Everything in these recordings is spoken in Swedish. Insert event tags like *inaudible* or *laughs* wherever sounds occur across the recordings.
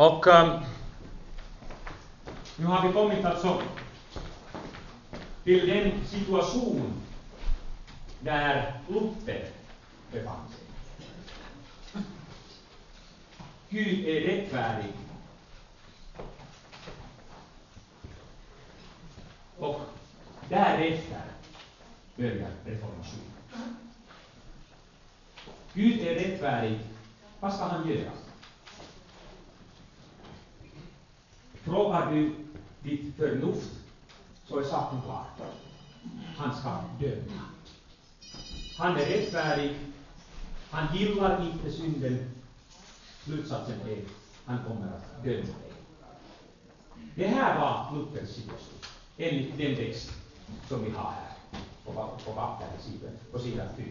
Och um, nu har vi kommit alltså till den situation där Luther befann sig. Gud är rättfärdig. Och därefter börjar reformationen. Gud är rättfärdig. Vad ska han göra? Frågar du ditt förnuft så är saken klar. Han ska döma. Han är rättfärdig. Han gillar inte synden. Slutsatsen är han kommer att döma dig. Det här var Luthers situation, enligt den text som vi har här på, på på sidan 4.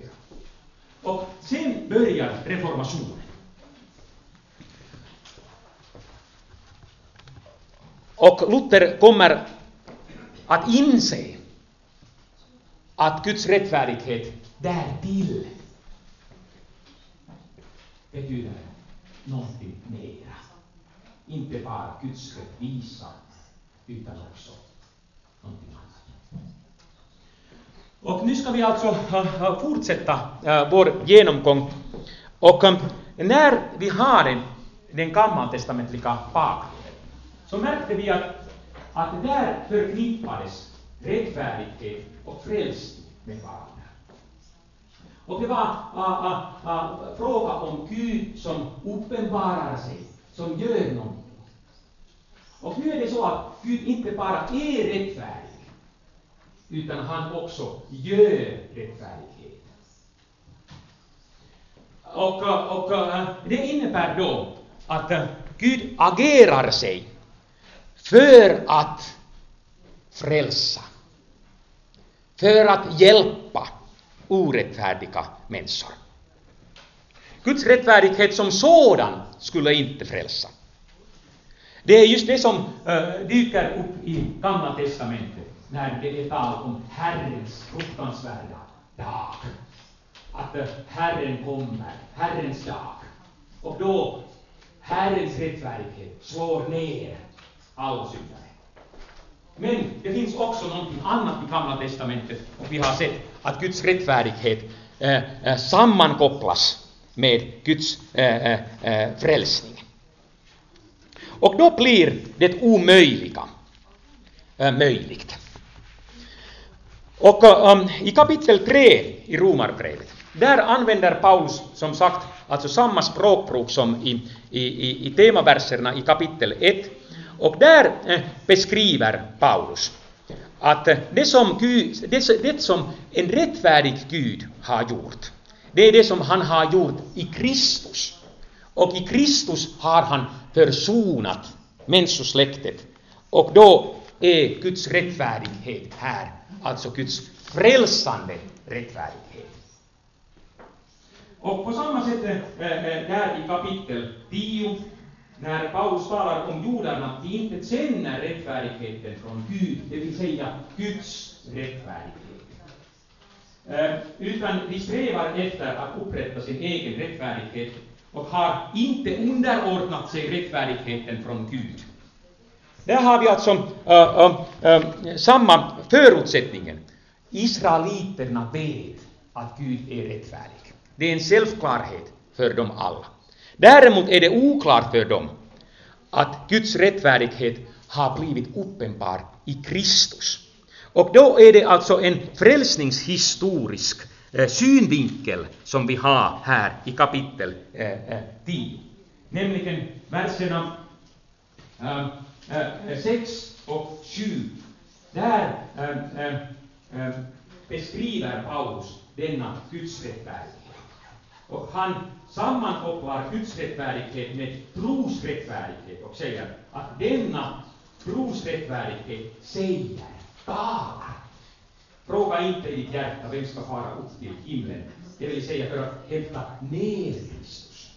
Och sen börjar reformationen. Och Luther kommer att inse att Guds rättfärdighet därtill betyder någonting mera. Inte bara Guds rättvisa, utan också någonting annat. Och nu ska vi alltså fortsätta eh, vår genomgång. Och eh, när vi har den, den gammaltestamentliga bakgrunden så märkte vi att, att där förknippades rättfärdighet och frälsning med varandra. Och det var a, a, a, fråga om Gud som uppenbarar sig, som gör någonting. Och nu är det så att Gud inte bara är rättfärdig, utan han också gör rättfärdighet. Och, och eh, det innebär då att eh, Gud agerar sig för att frälsa, för att hjälpa orättfärdiga människor. Guds rättfärdighet som sådan skulle inte frälsa. Det är just det som uh, dyker upp i Gamla testamentet när det är tal om Herrens fruktansvärda dag. Att uh, Herren kommer, Herrens dag. Och då Herrens rättfärdighet slår ner alla syndare. Men det finns också någonting annat i Gamla testamentet och vi har sett att Guds rättfärdighet äh, sammankopplas med Guds äh, äh, frälsning. Och då blir det omöjliga möjligt. Och um, i kapitel 3 i Romarbrevet, där använder Paulus som sagt alltså samma språkbruk som i, i, i, i temaverserna i kapitel 1 och där eh, beskriver Paulus att det som, Gud, det, som en rättfärdig Gud har gjort, det är det som han har gjort i Kristus. Och i Kristus har han försonat människosläktet. Och då är Guds rättfärdighet här, alltså Guds frälsande rättfärdighet. Och på samma sätt eh, eh, där i kapitel 10 när Paulus talar om jordarna, att de inte känner rättfärdigheten från Gud, det vill säga Guds rättfärdighet. Eh, utan de strävar efter att upprätta sin egen rättfärdighet och har inte underordnat sig rättfärdigheten från Gud. Där har vi alltså äh, äh, samma förutsättningen. Israeliterna vet att Gud är rättfärdig. Det är en självklarhet för dem alla. Däremot är det oklart för dem att Guds rättfärdighet har blivit uppenbar i Kristus. Och då är det alltså en frälsningshistorisk eh, synvinkel som vi har här i kapitel 10. Eh, eh Nämligen verserna 6 eh, eh, eh och 7. Där beskriver Paulus denna Guds rättfärdighet. Och han sammankopplar Guds rättfärdighet med trosrättfärdighet och säger att denna trosrättfärdighet säger, talar. Fråga inte i ditt hjärta vem ska fara upp till himlen, det vill säga för att hämta ner Kristus.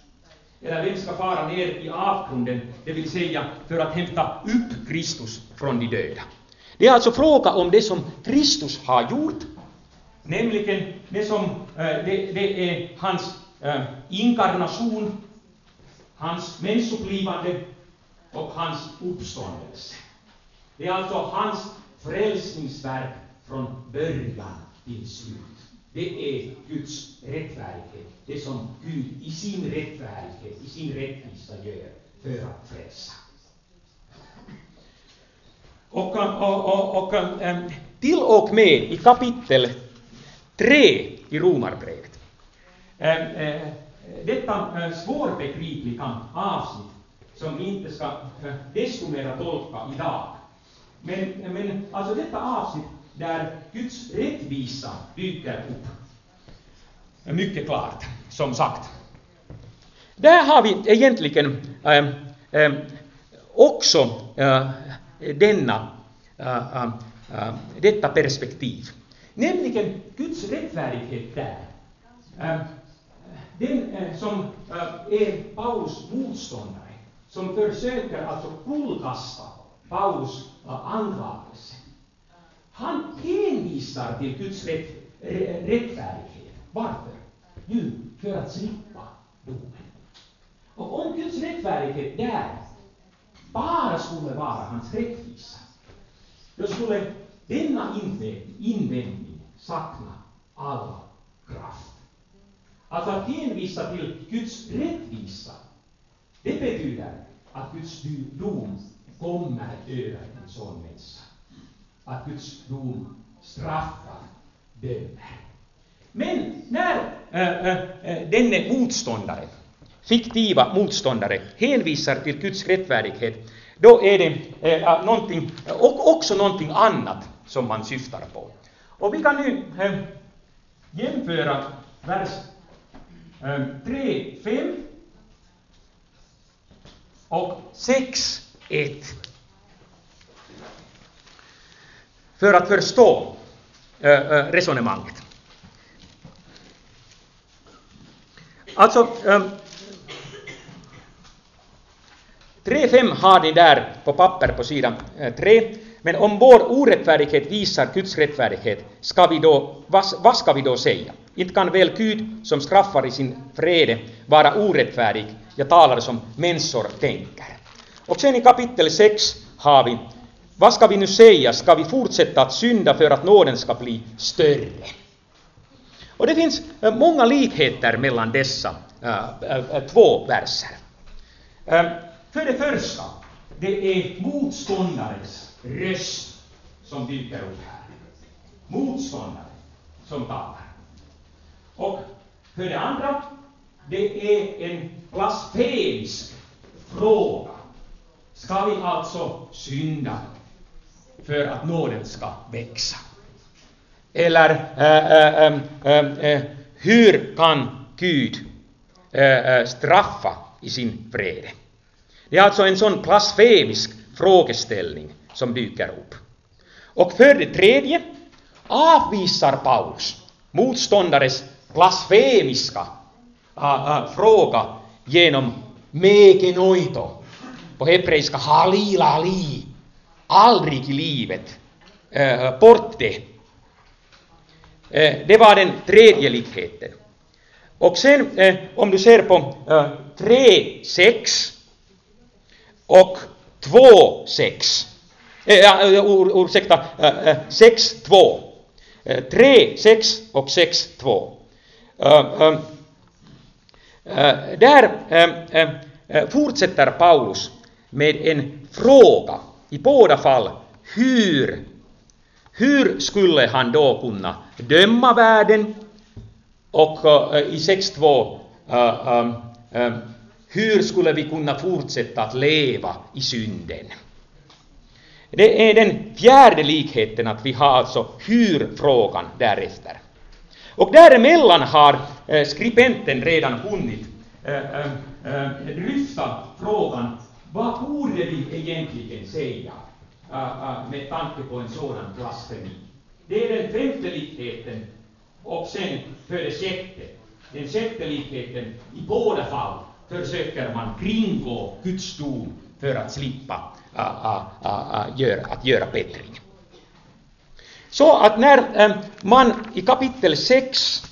Eller vem ska fara ner i avgrunden, det vill säga för att hämta upp Kristus från de döda. Det är alltså fråga om det som Kristus har gjort, nämligen det som eh, det, det är hans eh, inkarnation, hans människoblivande och hans uppståndelse. Det är alltså hans frälsningsverk från början till slut. Det är Guds rättfärdighet, det som Gud i sin rättfärdighet, i sin rättvisa gör för att frälsa. Och, och, och, och eh, till och med i kapitel 3 i Romarbrevet, Eh, eh, detta eh, svårbegripliga avsnitt som vi inte ska desto mera tolka idag. Men, men alltså detta avsnitt där Guds rättvisa dyker upp, mycket klart, som sagt. Där har vi egentligen äh, äh, också äh, denna, äh, äh, detta perspektiv. Nämligen Guds rättfärdighet där. Den eh, som eh, är Paulus motståndare, som försöker alltså kullkasta Paulus anklagelse. Han hänvisar till Guds rätt, eh, rättfärdighet. Varför? Jo, för att slippa domen. Och om Guds rättfärdighet där bara skulle vara hans rättvisa, då skulle denna invändning sakna all kraft. Alltså att hänvisa till Guds rättvisa, det betyder att Guds dom kommer över en sån människa. Att Guds dom straffar, dömer. Men när äh, äh, denne motståndare fiktiva motståndare hänvisar till Guds rättfärdighet, då är det äh, någonting, och också någonting annat som man syftar på. Och vi kan nu äh, jämföra vers Ehm, 3, 5 och 6, 1. För att förstå eh, eh, resonemanget. Alltså, ehm, 3.5 har ni där på papper på sidan eh, 3. Men om vår orättfärdighet visar Guds rättfärdighet, ska vi då, vad, vad ska vi då säga? Inte kan väl Gud, som straffar i sin vrede, vara orättfärdig? Jag talar som människor tänker. Och sen i kapitel 6 har vi, vad ska vi nu säga? Ska vi fortsätta att synda för att nåden ska bli större? Och det finns eh, många likheter mellan dessa äh, äh, två verser. Äh, för det första, det är motståndarens röst som dyker upp här. Motståndare som talar. Och för det andra, det är en blasfemisk fråga. Ska vi alltså synda för att nåden ska växa? Eller äh, äh, äh, hur kan Gud eh, eh, straffa i sin vrede? Det är alltså en sån blasfemisk frågeställning som dyker upp. Och för det tredje avvisar Paulus motståndares blasfemiska äh, äh, fråga genom mekenoito, på hebreiska halilali, aldrig i livet, äh, eh, bort eh, eh, det. Det var den tredje likheten. Och sen om du ser på äh, 3.6 och 2, 6. Äh, ur, ursäkta, 6, 2. 3, 6 och 6, 2. Ähm, ähm, äh, där ähm, äh, fortsätter Paulus med en fråga, i båda fall, hur, hur skulle han då kunna döma världen? Och äh, i 6.2 hur skulle vi kunna fortsätta att leva i synden? Det är den fjärde likheten att vi har alltså hur-frågan därefter. Och däremellan har eh, skribenten redan hunnit eh, eh, eh, dryfta frågan vad borde vi egentligen säga med tanke på en sådan blasfemi? Det är den femte likheten och sen för det sjätte, den sjätte likheten i båda fall försöker man kringgå Guds dom för att slippa uh, uh, uh, göra, att göra bättring. Så att när ehm, man i kapitel 6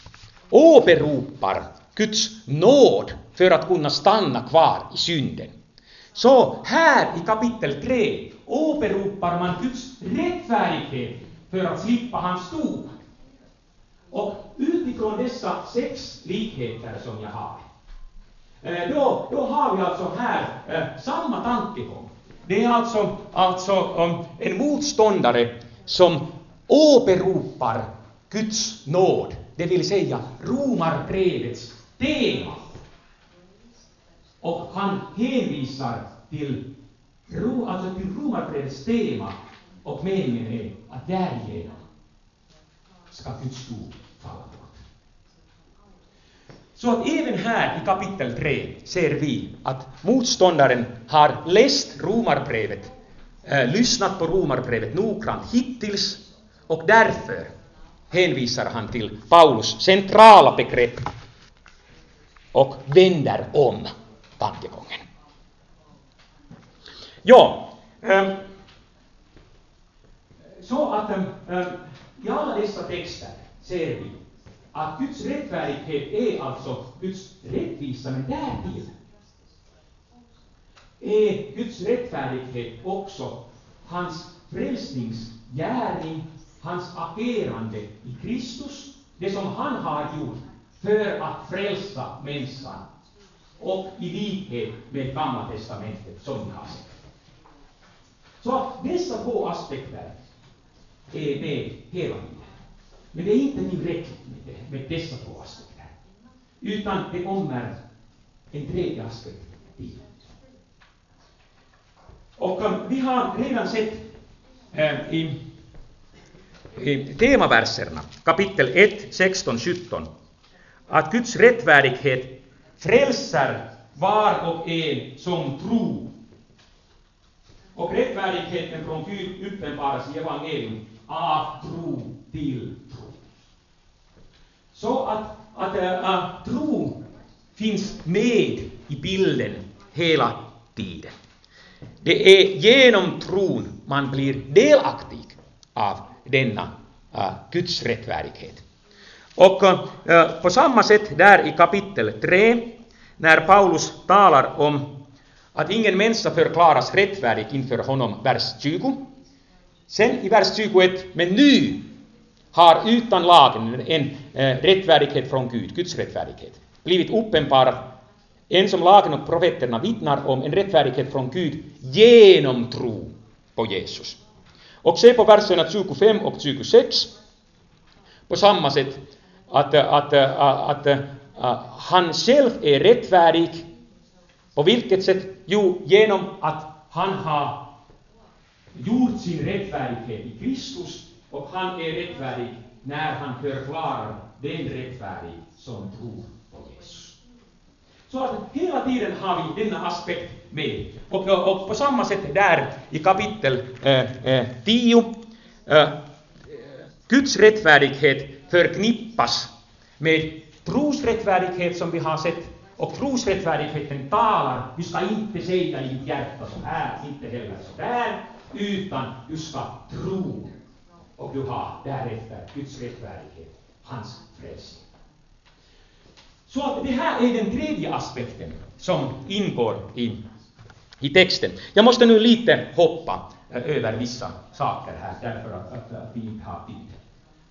åberopar Guds nåd för att kunna stanna kvar i synden, Så här i kapitel 3 åberopar man Guds rättfärdighet för att slippa hans dom. Och utifrån dessa sex likheter som jag har, eh, då, då har vi alltså här eh, samma tankegång. Det är alltså, alltså um, en motståndare som åberopar Guds nåd, det vill säga Romarbrevets tema. Och han hänvisar till, alltså till Romarbrevets tema och meningen är att därigenom ska Guds dom falla bort. Så att även här i kapitel 3 ser vi att motståndaren har läst Romarbrevet, äh, lyssnat på Romarbrevet noggrant hittills och därför hänvisar han till Paulus centrala begrepp och vänder om tankegången. Ja, ähm, så att ähm, i alla dessa texter ser vi att Guds rättfärdighet är alltså Guds rättvisa, men därtill är Guds rättfärdighet också hans frälsningsgärning, hans agerande i Kristus, det som han har gjort för att frälsa människan, och i likhet med Gamla testamentet som vi har sett. Så dessa två aspekter är med hela tiden. Men det är inte tillräckligt med, det, med dessa två aspekter. Utan det kommer en tredje aspekt till. Och um, vi har redan sett äh, i temaverserna, kapitel 1, 16, 17, att Guds rättfärdighet frälser var och en som tror. Och rättfärdigheten från Gud uppenbaras i evangelium av tro till tro. Så att, att äh, tro finns med i bilden hela tiden. Det är genom tron man blir delaktig av denna uh, Guds rättfärdighet. Och uh, på samma sätt där i kapitel 3, när Paulus talar om att ingen människa förklaras rättfärdig inför honom, vers 20, Sen i vers 21, men nu har utan lagen en eh, rättfärdighet från Gud, Guds rättfärdighet, blivit uppenbarad, en som lagen och profeterna vittnar om, en rättfärdighet från Gud genom tro på Jesus. Och se på verserna 25 och 26 på samma sätt att, att, att, att, att han själv är rättfärdig. På vilket sätt? Jo, genom att han har gjort sin rättfärdighet i Kristus och han är rättfärdig när han förklarar den rättfärdig som tror. Så att hela tiden har vi denna aspekt med. Och, och på samma sätt där i kapitel 10, eh, eh, Guds eh, rättfärdighet förknippas med trosrättfärdighet som vi har sett och trosrättfärdigheten talar, du ska inte säga i ditt hjärta så här, inte heller så där, utan du ska tro och du har därefter Guds rättfärdighet, hans frälsning. Så att det här är den tredje aspekten som ingår i, i texten. Jag måste nu lite hoppa eh, över vissa saker här, därför att, att, att vi inte har tid.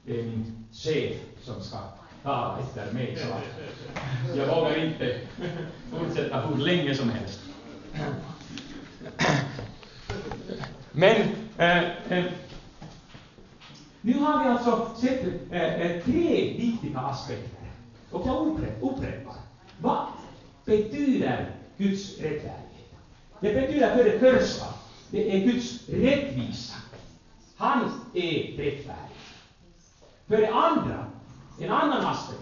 Det är min chef som ska tala efter mig, så jag vågar inte *laughs* fortsätta hur länge som helst. *clears throat* Men äh, äh, nu har vi alltså sett äh, tre viktiga aspekter. Och jag upprepar. Vad betyder Guds rättfärdighet? Det betyder för det första, det är Guds rättvisa. Han är rättfärdig. För det andra, en annan aspekt.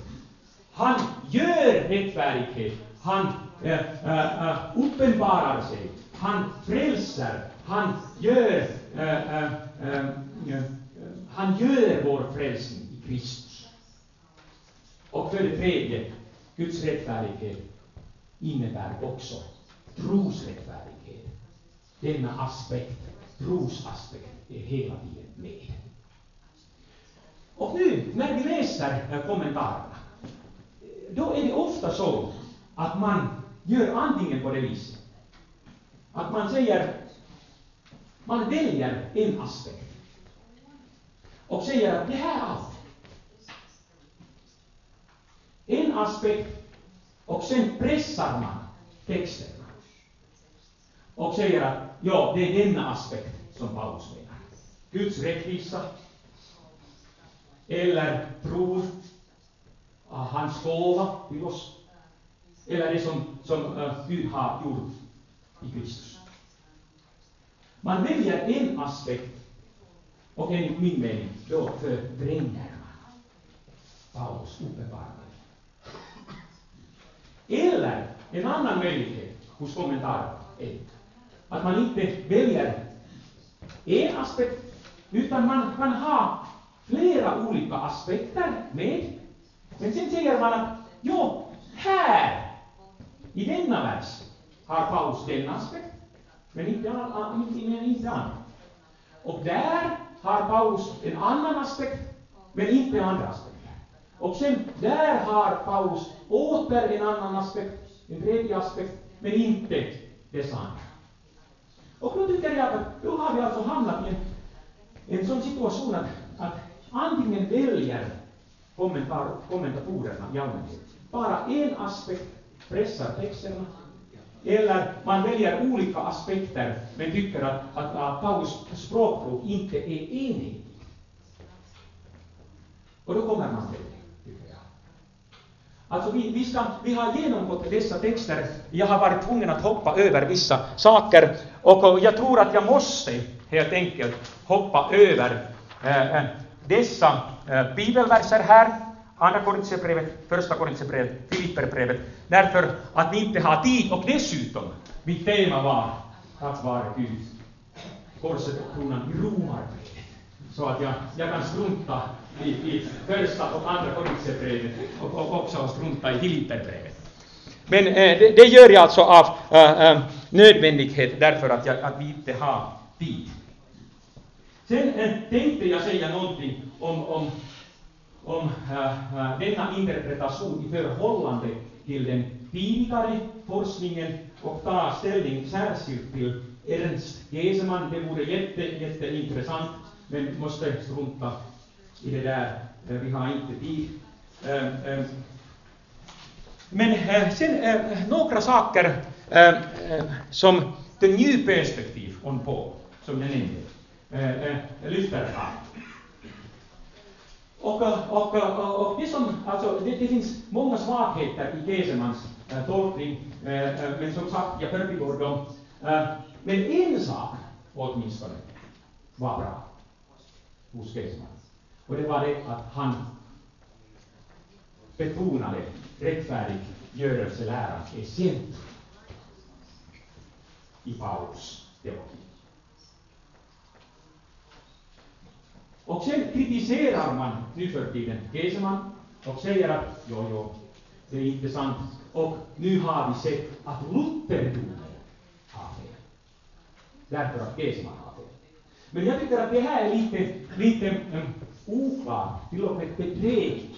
Han gör rättfärdighet. Han äh, äh, uppenbarar sig. Han frälser han gör, äh, äh, äh, han gör vår frälsning i Kristus. Och för det tredje, Guds rättfärdighet innebär också trosrättfärdighet. Denna aspekt, trosaspekt, är hela tiden med. Och nu, när vi läser kommentarerna, då är det ofta så att man gör antingen på det viset att man säger, man väljer en aspekt och säger att det här är allt. En aspekt och sen pressar man texterna och säger att ja, det är denna aspekt som Paulus menar. Guds rättvisa eller tro, hans gåva till oss eller det som, som uh, Gud har gjort i Kristus. Man väljer en aspekt och enligt min mening då förvränger man Paulus uppenbarelse. Eller en annan möjlighet hos kommentaren är att man inte väljer en aspekt, utan man kan ha flera olika aspekter med. Men sen säger man att jo, här, i denna vers, har Paulus denna aspekt, men inte, inte, inte annan. Och där har Paulus en annan aspekt, men inte andra aspekter. Och sen, där har Paulus åter en annan aspekt, en tredje aspekt, men inte det andra. Och då tycker jag att då har vi alltså hamnat i en, en sån situation att, att antingen väljer kommentar, kommentatorerna i allmänhet bara en aspekt, pressar texterna, eller man väljer olika aspekter men tycker att, att, att Paulus språkbruk inte är enhetligt. Och då kommer man till Alltså vi, vi, ska, vi har genomgått dessa texter. Jag har varit tvungen att hoppa över vissa saker och jag tror att jag måste helt enkelt hoppa över eh, eh dessa eh, bibelverser här. Andra Korintierbrevet, Första Korintierbrevet, Filipperbrevet. Därför att vi inte har tid och dessutom, mitt tema var tack vare Gud, korset och kronan i Romarbrevet. Så att jag, jag kan strunta i, i första och andra Korintierbrevet och, och också strunta i Filipperbrevet. Men eh, det, det, gör jag alltså av äh, äh, nödvändighet därför att, jag, att vi inte har tid. Sen äh, tänkte jag säga någonting om, om, om denna interpretation i förhållande till den tidigare forskningen och ta ställning särskilt till Ernst Geseman. Det vore jätte, jätteintressant, men måste strunta i det där. Eh, vi har inte tid. Eh, eh. Men sen några saker som the new perspective on på, som jag nämnde, lyfter fram. Och, och, och, och det, som, alltså, det, det finns många svagheter i Kesemans äh, tolkning, äh, men som sagt, jag förbigår dem. Äh, men en sak åtminstone var bra hos Keseman. Och det var det att han betonade rättfärdiggörelseläran är i Paulus teologi. Och sen kritiserar man nu för tiden Geseman och säger att jo, jo, det är intressant. Och nu har vi sett att Lutherdomen har fel. Därför att Geseman har fel. Men jag tycker att det här är lite, lite um, oklart, till och med bedrägligt.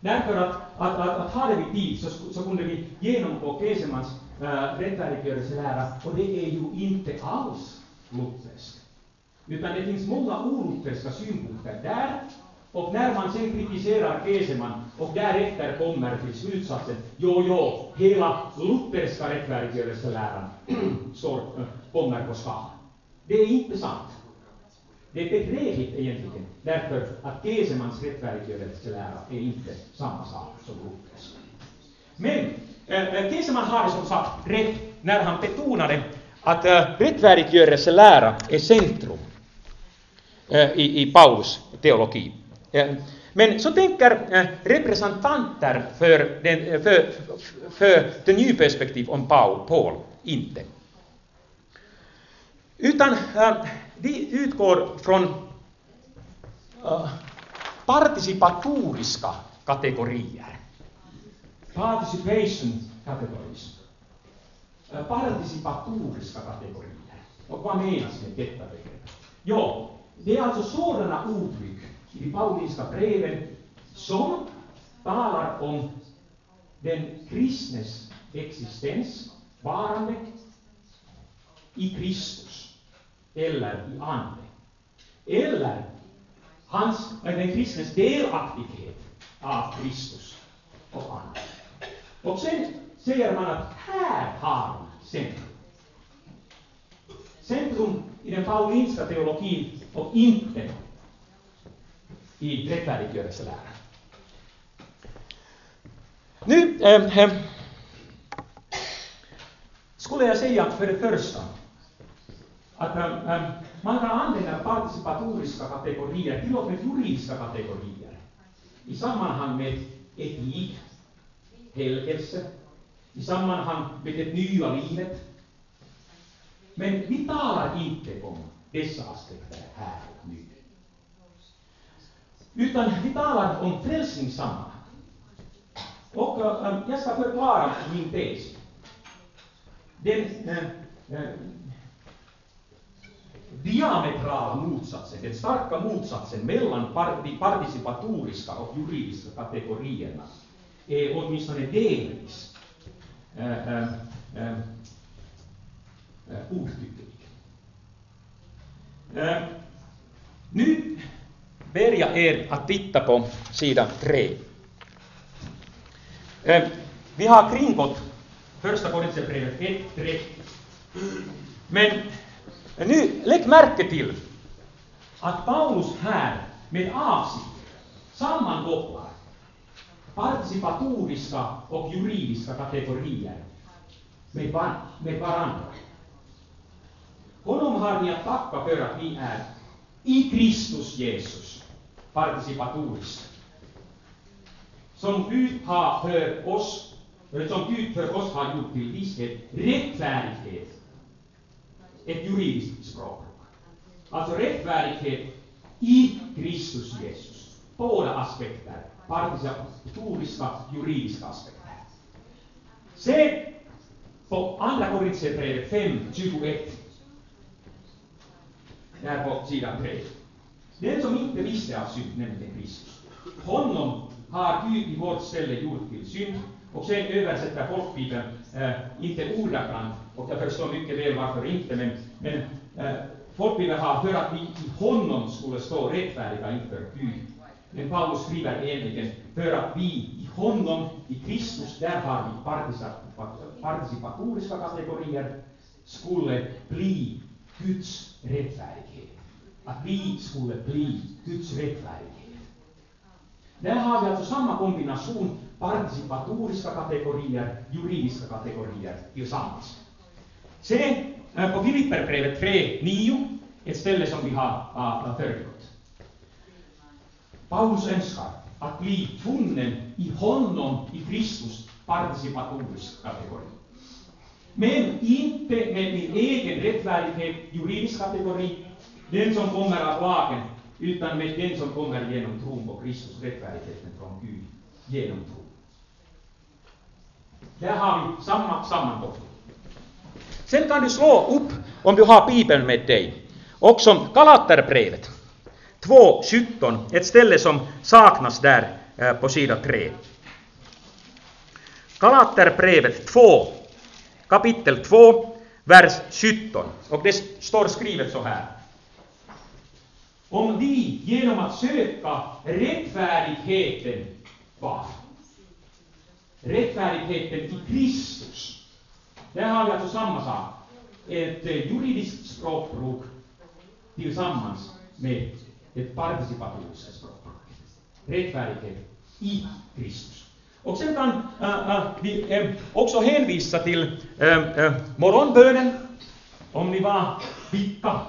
Därför att, att, att, att hade vi tid så, så kunde vi genomgå Kesemans äh, rättfärdiggörelselära, och det är ju inte alls lutherskt. Utan det finns många olutherska synpunkter där, och när man sen kritiserar Keseman och därefter kommer till slutsatsen, jo, jo, hela lutherska rättfärdiggörelseläran *clears throat* står, äh, kommer på skam. Det är inte sant. Det är bedrägligt egentligen, därför att Gesemans rättfärdiggörelselära är inte samma sak som Luthers. Men äh, Geseman hade som sagt rätt när han betonade att eh, äh, rättfärdiggörelselära är centrum äh, i, i Paulus teologi. Äh, men så tänker äh, representanter för, den, för, för för det nya perspektiv om Paul, Paul inte. Utan vi de utgår från äh, uh, participatoriska kategorier. Participation categories. Äh, uh, participatoriska kategorier. Och vad menas med detta begrepp? Jo, det är alltså sådana uttryck i de paulinska breven som talar om den kristnes existens, varande, i Kristus eller i ande. Eller hans, den kristnes delaktighet av Kristus och ande. Och sen säger man att här har vi centrum. Centrum i den paulinska teologin och inte i rättfärdiggörelseläran. Nu äh, äh, skulle jag säga för det första att äh, man kan använda participatoriska kategorier, till och med juridiska kategorier, i sammanhang med etik, helgelse, i sammanhang med det nya livet. Men vi talar inte om dessa aspekter här och nu. Utan vi talar om frälsningssammanhang. Och äh, jag ska förklara min tes. Den äh, äh, diametrala motsatsen, den starka motsatsen mellan participatoriska och juridiska kategorierna är åtminstone delvis äh, äh, äh. Äh, nu ber jag er att titta på sidan 3. Äh, vi har kringgått första Korinthierbrevet 1, 3. Men nu, lägg märke till att Paulus här med avsikt sammankopplar participatoriska och juridiska kategorier med, med varandra. Honom har vi att tacka för att vi är i Kristus Jesus participatoriskt. Som Gud har för oss, som Gud för oss har gjort till visshet, rättfärdighet, ett juridiskt språkbruk. Alltså rättfärdighet i Kristus Jesus. Båda aspekter, participatoriska, juridiska aspekter. Se på Andra Korintierbrevet 5, 21. Där på sidan 3. Den som inte visste av synd, nämligen Kristus. Honom har Gud i vårt ställe gjort till synd. Och sen översätter folkbibeln, eh, inte ordagrant, och jag förstår mycket väl varför inte, men, men eh, folk ville ha för att vi i honom skulle stå rättfärdiga inför Gud. Men Paulus skriver egentligen för att vi i honom, i Kristus, där har vi participatoriska kategorier, skulle bli Guds rättfärdighet. Att vi skulle bli Guds rättfärdighet. Där har vi alltså samma kombination participatoriska kategorier, juridiska kategorier tillsammans. Se på Filipperbrevet 3, 9, ett ställe som vi har föregått. Paulus önskar att bli funnen i honom, i Kristus, participatorisk kategori. Men inte med min egen rättfärdighet, juridisk kategori, den som kommer av lagen, utan med den som kommer genom tron på Kristus, rättfärdigheten från Gud, genom tron. Där har vi samma sammankoppling. Sen kan du slå upp, om du har Bibeln med dig, också Galaterbrevet 2.17, ett ställe som saknas där eh, på sida 3. Galaterbrevet 2, kapitel 2, vers 17. Och det står skrivet så här. Om vi genom att söka rättfärdigheten var? Rättfärdigheten i Kristus. Där har vi alltså samma sak. Ett eh, juridiskt språkbruk tillsammans med ett participatoriskt språkbruk. Rättfärdighet i Kristus. Och sen kan äh, äh, vi äh, också hänvisa till äh, morgonbönen. Om ni var vicka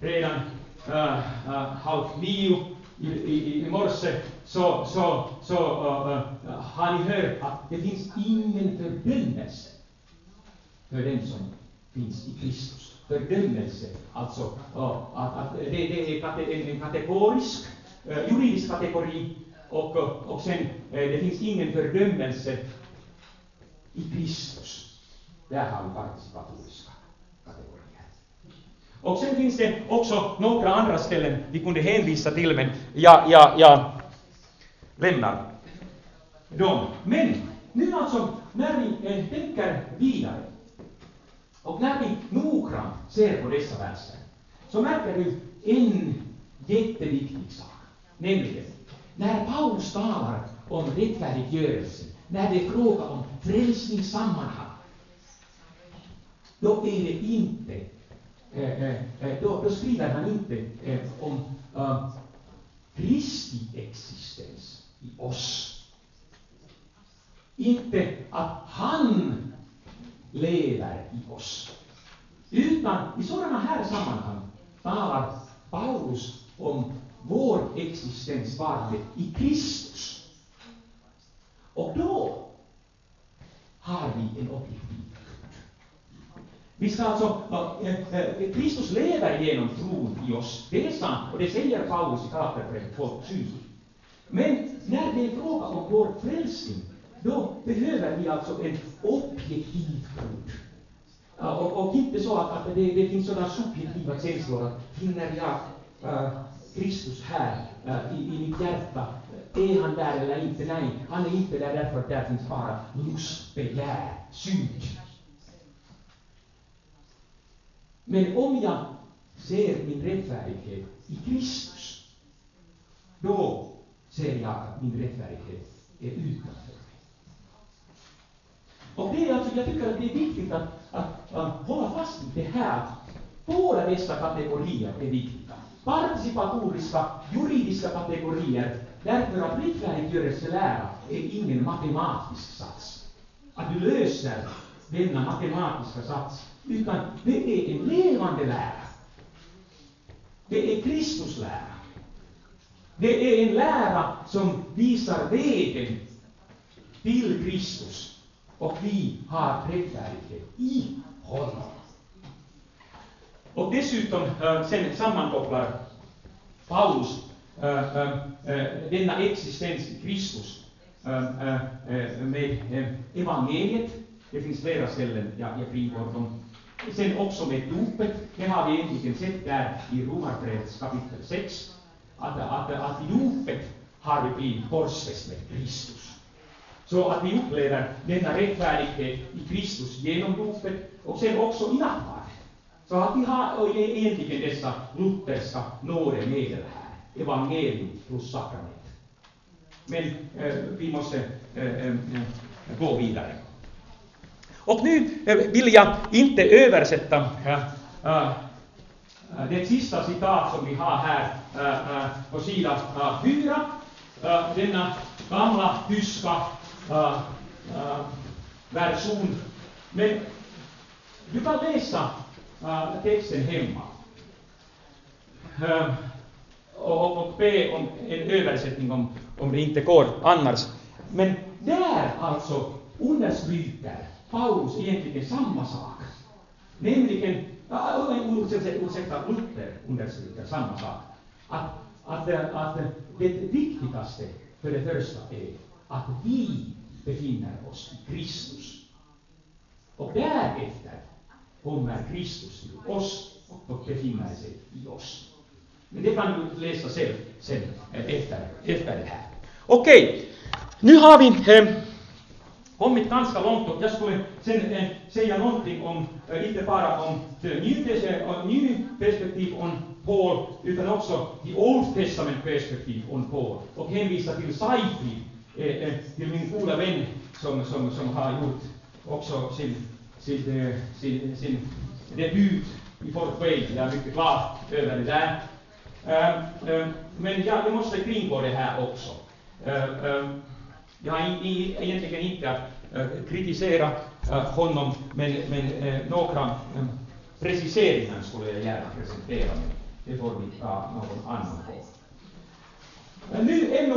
redan äh, äh, halv nio i, i, i morse så, så, så äh, har ni hört att det finns ingen fördömelse för den som finns i Kristus. Fördömelse, alltså uh, att, att det, det är en kategorisk, juridisk kategori och, och sen det finns ingen fördömelse i Kristus. Där har vi participatoriska. Och sen finns det också några andra ställen vi kunde hänvisa till, men jag, jag, jag lämnar dem. Men nu alltså, när vi eh, tänker vidare och när vi noggrant ser på dessa verser, så märker du en jätteviktig sak. Nämligen, när Paulus talar om rättfärdiggörelse, när det är fråga om frälsningssammanhang, då är det inte, Eh, eh, eh, då, då skriver han inte eh, om Kristi existens i oss. Inte att han lever i oss. Utan i sådana här sammanhang talar Paulus om vår existens varje i Kristus. Och då har vi en objektiv vi ska alltså, äh, Kristus lever genom tron i oss, det är sant, och det säger Paulus i Galaterbrevet 2.7. Men när det är fråga om vår frälsning, då behöver vi alltså en objektiv grund. Och, och, inte så att, att det, det finns sådana subjektiva känslor att finner jag äh, Kristus här äh, i, i mitt hjärta, är han där eller inte? Nej, han är inte där därför att där finns bara lust, begär, men om jag ser min rättfärdighet i Kristus, då ser jag att min rättfärdighet är utanför mig. Och det är alltså, jag tycker att det är viktigt att, att, att hålla fast vid det här. Båda dessa kategorier är viktiga. Participatoriska, juridiska kategorier, därför att rättfärdiggörelselära är ingen matematisk sats. Att du löser denna matematiska sats utan det är en levande lära. Det är Kristus lära. Det är en lära som visar vägen till Kristus. Och vi har rättfärdighet i honom. Och dessutom äh, sen sammankopplar Paulus äh, äh, denna existens i Kristus med evangeliet. Det finns flera ställen jag, jag frigår dem Sen också med dopet, det har vi egentligen sett där i Romarbrevets kapitel 6, att, att, att dopet har vi blivit korsfäst med Kristus. Så att vi upplever denna rättfärdighet i Kristus genom dopet och sen också i nattvarden. Så att vi har egentligen dessa lutherska nådemedel här, evangelium plus sakrament. Men eh, vi måste eh, eh, eh gå vidare. Och nu eh, vill jag inte översätta äh, äh, det sista citat som vi har här äh, på sidan 4, denna gamla tyska version. Men du kan läsa texten hemma och, och be om en översättning om, om det inte går annars. Men där alltså understryker Paulus egentligen samma sak. Nämligen, ursäkta, Luther understryker samma sak. Att, att, att det viktigaste för det första är att vi befinner oss i Kristus. Och därefter kommer Kristus till oss och befinner sig i oss. Men det kan du läsa själv sen efter, efter det här. Okej, nu har vi eh, kommit ganska långt och jag skulle sen eh, säga någonting om, eh, inte bara om New eh, perspektiv om Paul, utan också the Old Testament perspektiv om Paul och hänvisa till Saifi, eh, eh, till min goda vän som, som, som har gjort också sin, sin, eh, sin, sin debut i Fort Wayne. Jag är mycket glad över det där. Men ja, jag måste kringgå det här också. Eh, eh, jag har egentligen inte att eh, kritisera eh, honom, men, men eh, några preciseringar skulle jag gärna presentera, men det får vi ta någon annan gång. Nu ännu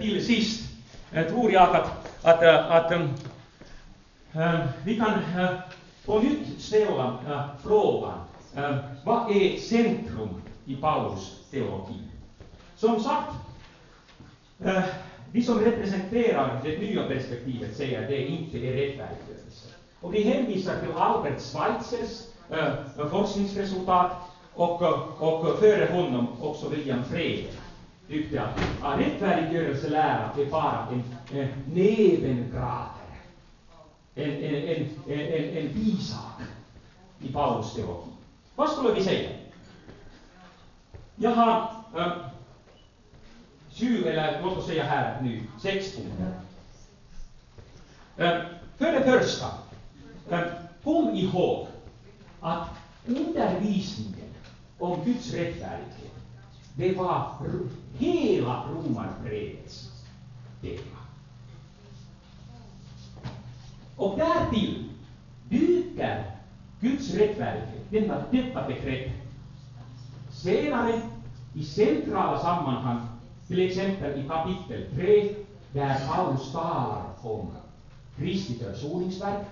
till sist tror jag att, att, att vi kan på nytt ställa frågan, vad är centrum i Paulus teologi? Som sagt, Eh, vi som representerar det nya perspektivet säger att det inte är rättfärdiggörelse. Och vi hänvisar till Albert Schweitzers äh, forskningsresultat och, eh, och före honom också William Frege tyckte att, att rättfärdiggörelselära är bara en, en nebengrader, en, en, en, en, en bisak i Paulus teologi. Vad skulle vi säga? Jag har äh, sju, eller låt oss säga här nu, sex punkter. Äh, för det första, kom ihåg att undervisningen om Guds rättfärdighet, det var hela romarbrevets tema. Och därtill dyker Guds rättfärdighet, denna detta begrepp, senare i centrala sammanhang, till exempel i kapitel 3, där Paulus talar om Kristi försoningsverk.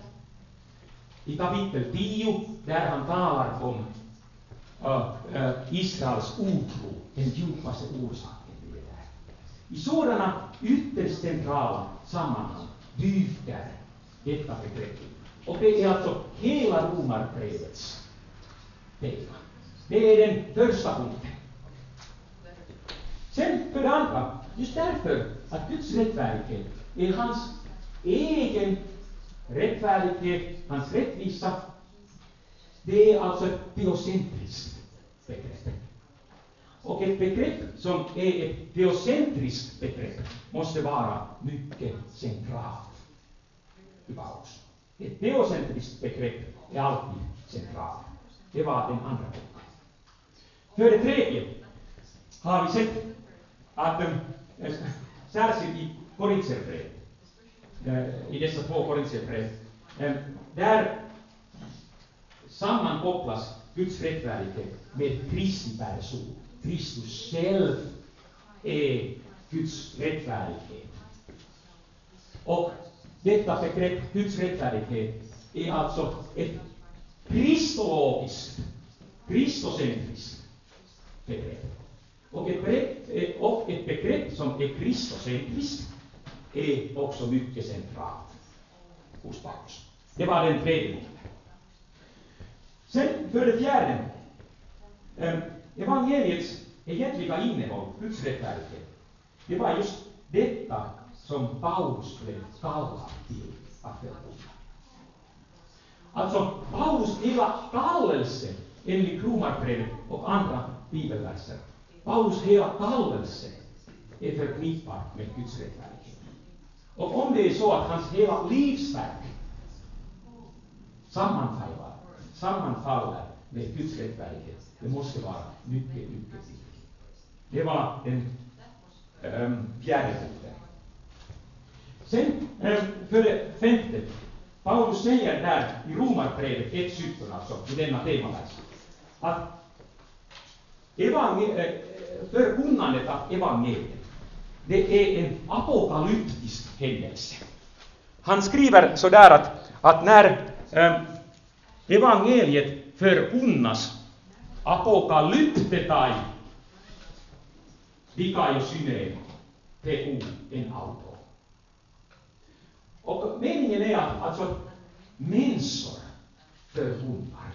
I kapitel 10, där han talar om uh, uh, Israels otro, den djupaste orsaken till det där. I sådana ytterst centrala sammanhang dyker detta begrepp Och det är alltså hela romarbrevets tema. Det är den första punkten. Sen för det andra, just därför att Guds rättfärdighet är hans egen rättfärdighet, hans rättvisa, det är alltså ett teocentriskt begrepp. Och ett begrepp som är ett teocentriskt begrepp måste vara mycket centralt i Paulus. Ett teocentriskt begrepp är alltid centralt. Det var den andra boken. För det tredje har vi sett att äh, särskilt i Korintierbrevet, äh, i dessa två Korintierbrev, äh, där sammankopplas Guds rättfärdighet med Kristi person. Kristus själv är Guds rättfärdighet. Och detta begrepp Guds rättfärdighet är alltså ett kristologiskt, kristocentriskt begrepp. Och ett, begrepp, eh, och ett begrepp som är kristocentriskt är också mycket centralt hos Paulus. Det var den tredje punkten. Sen för det fjärde, eh, evangeliets egentliga innehåll, Guds rättfärdighet, det var just detta som Paulus blev kallad till att förkunna. Alltså, Paulus hela kallelse enligt Romarbrevet och andra bibelverser. Paulus hela kallelse är förknippad med Guds rättfärdighet. Och om det är så att hans hela livsverk sammanfaller, sammanfaller med Guds rättfärdighet, det måste vara mycket, mycket viktigt. Det var den ähm, fjärde punkten. Sen eh, för det femte, Paulus säger där i Romarbrevet 1.17, alltså i denna temavers, att Eh, förkunnandet av evangeliet, det är en apokalyptisk händelse. Han skriver sådär att, att när äh, evangeliet förkunnas apokalyptetai dikaio syneen te en auto. Och meningen är att alltså, människor förkunnar,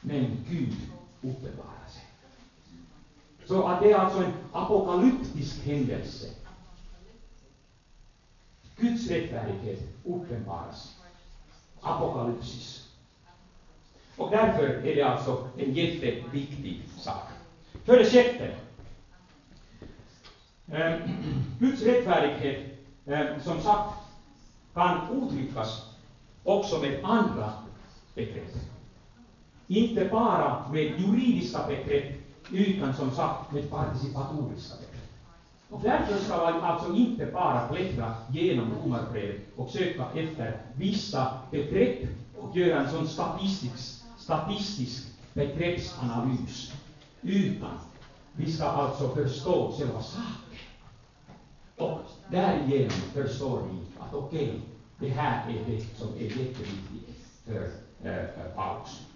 men Gud uppenbarar. Så att det är alltså en apokalyptisk händelse. Guds rättfärdighet uppenbaras. Apokalypsis. Och därför är det alltså en jätteviktig sak. För det sjätte. Ehm, *clears throat* Guds rättfärdighet, ehm, som sagt, kan uttryckas också med andra begrepp. Inte bara med juridiska begrepp, utan som sagt med participatoriska begrepp. Och därför ska man alltså inte bara bläddra genom Romarbrevet och söka efter vissa begrepp och göra en sån statistisk, statistisk begreppsanalys, utan vi ska alltså förstå själva saken. Och därigenom förstår vi att okej, okay, det här är det som är jätteviktigt för äh, Paulus.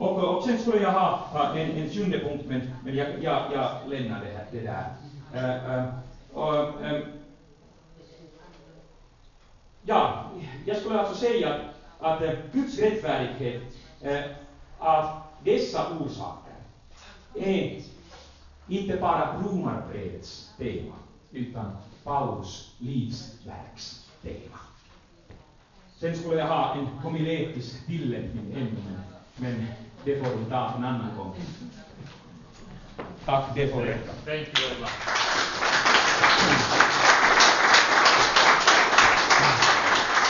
Och, och sen skulle jag ha en, en sjunde punkt, men, men jag, jag, jag lämnar det, här, det där. Äh, äh, och, äh, ja, jag skulle alltså säga att, att Guds rättfärdighet av dessa orsaker är inte bara Romarbrevets tema, utan Paulus livsverks tema. Sen skulle jag ha en homiletisk tillämpning ännu, men Men det får du ta en annan gång. Tack, det får räcka.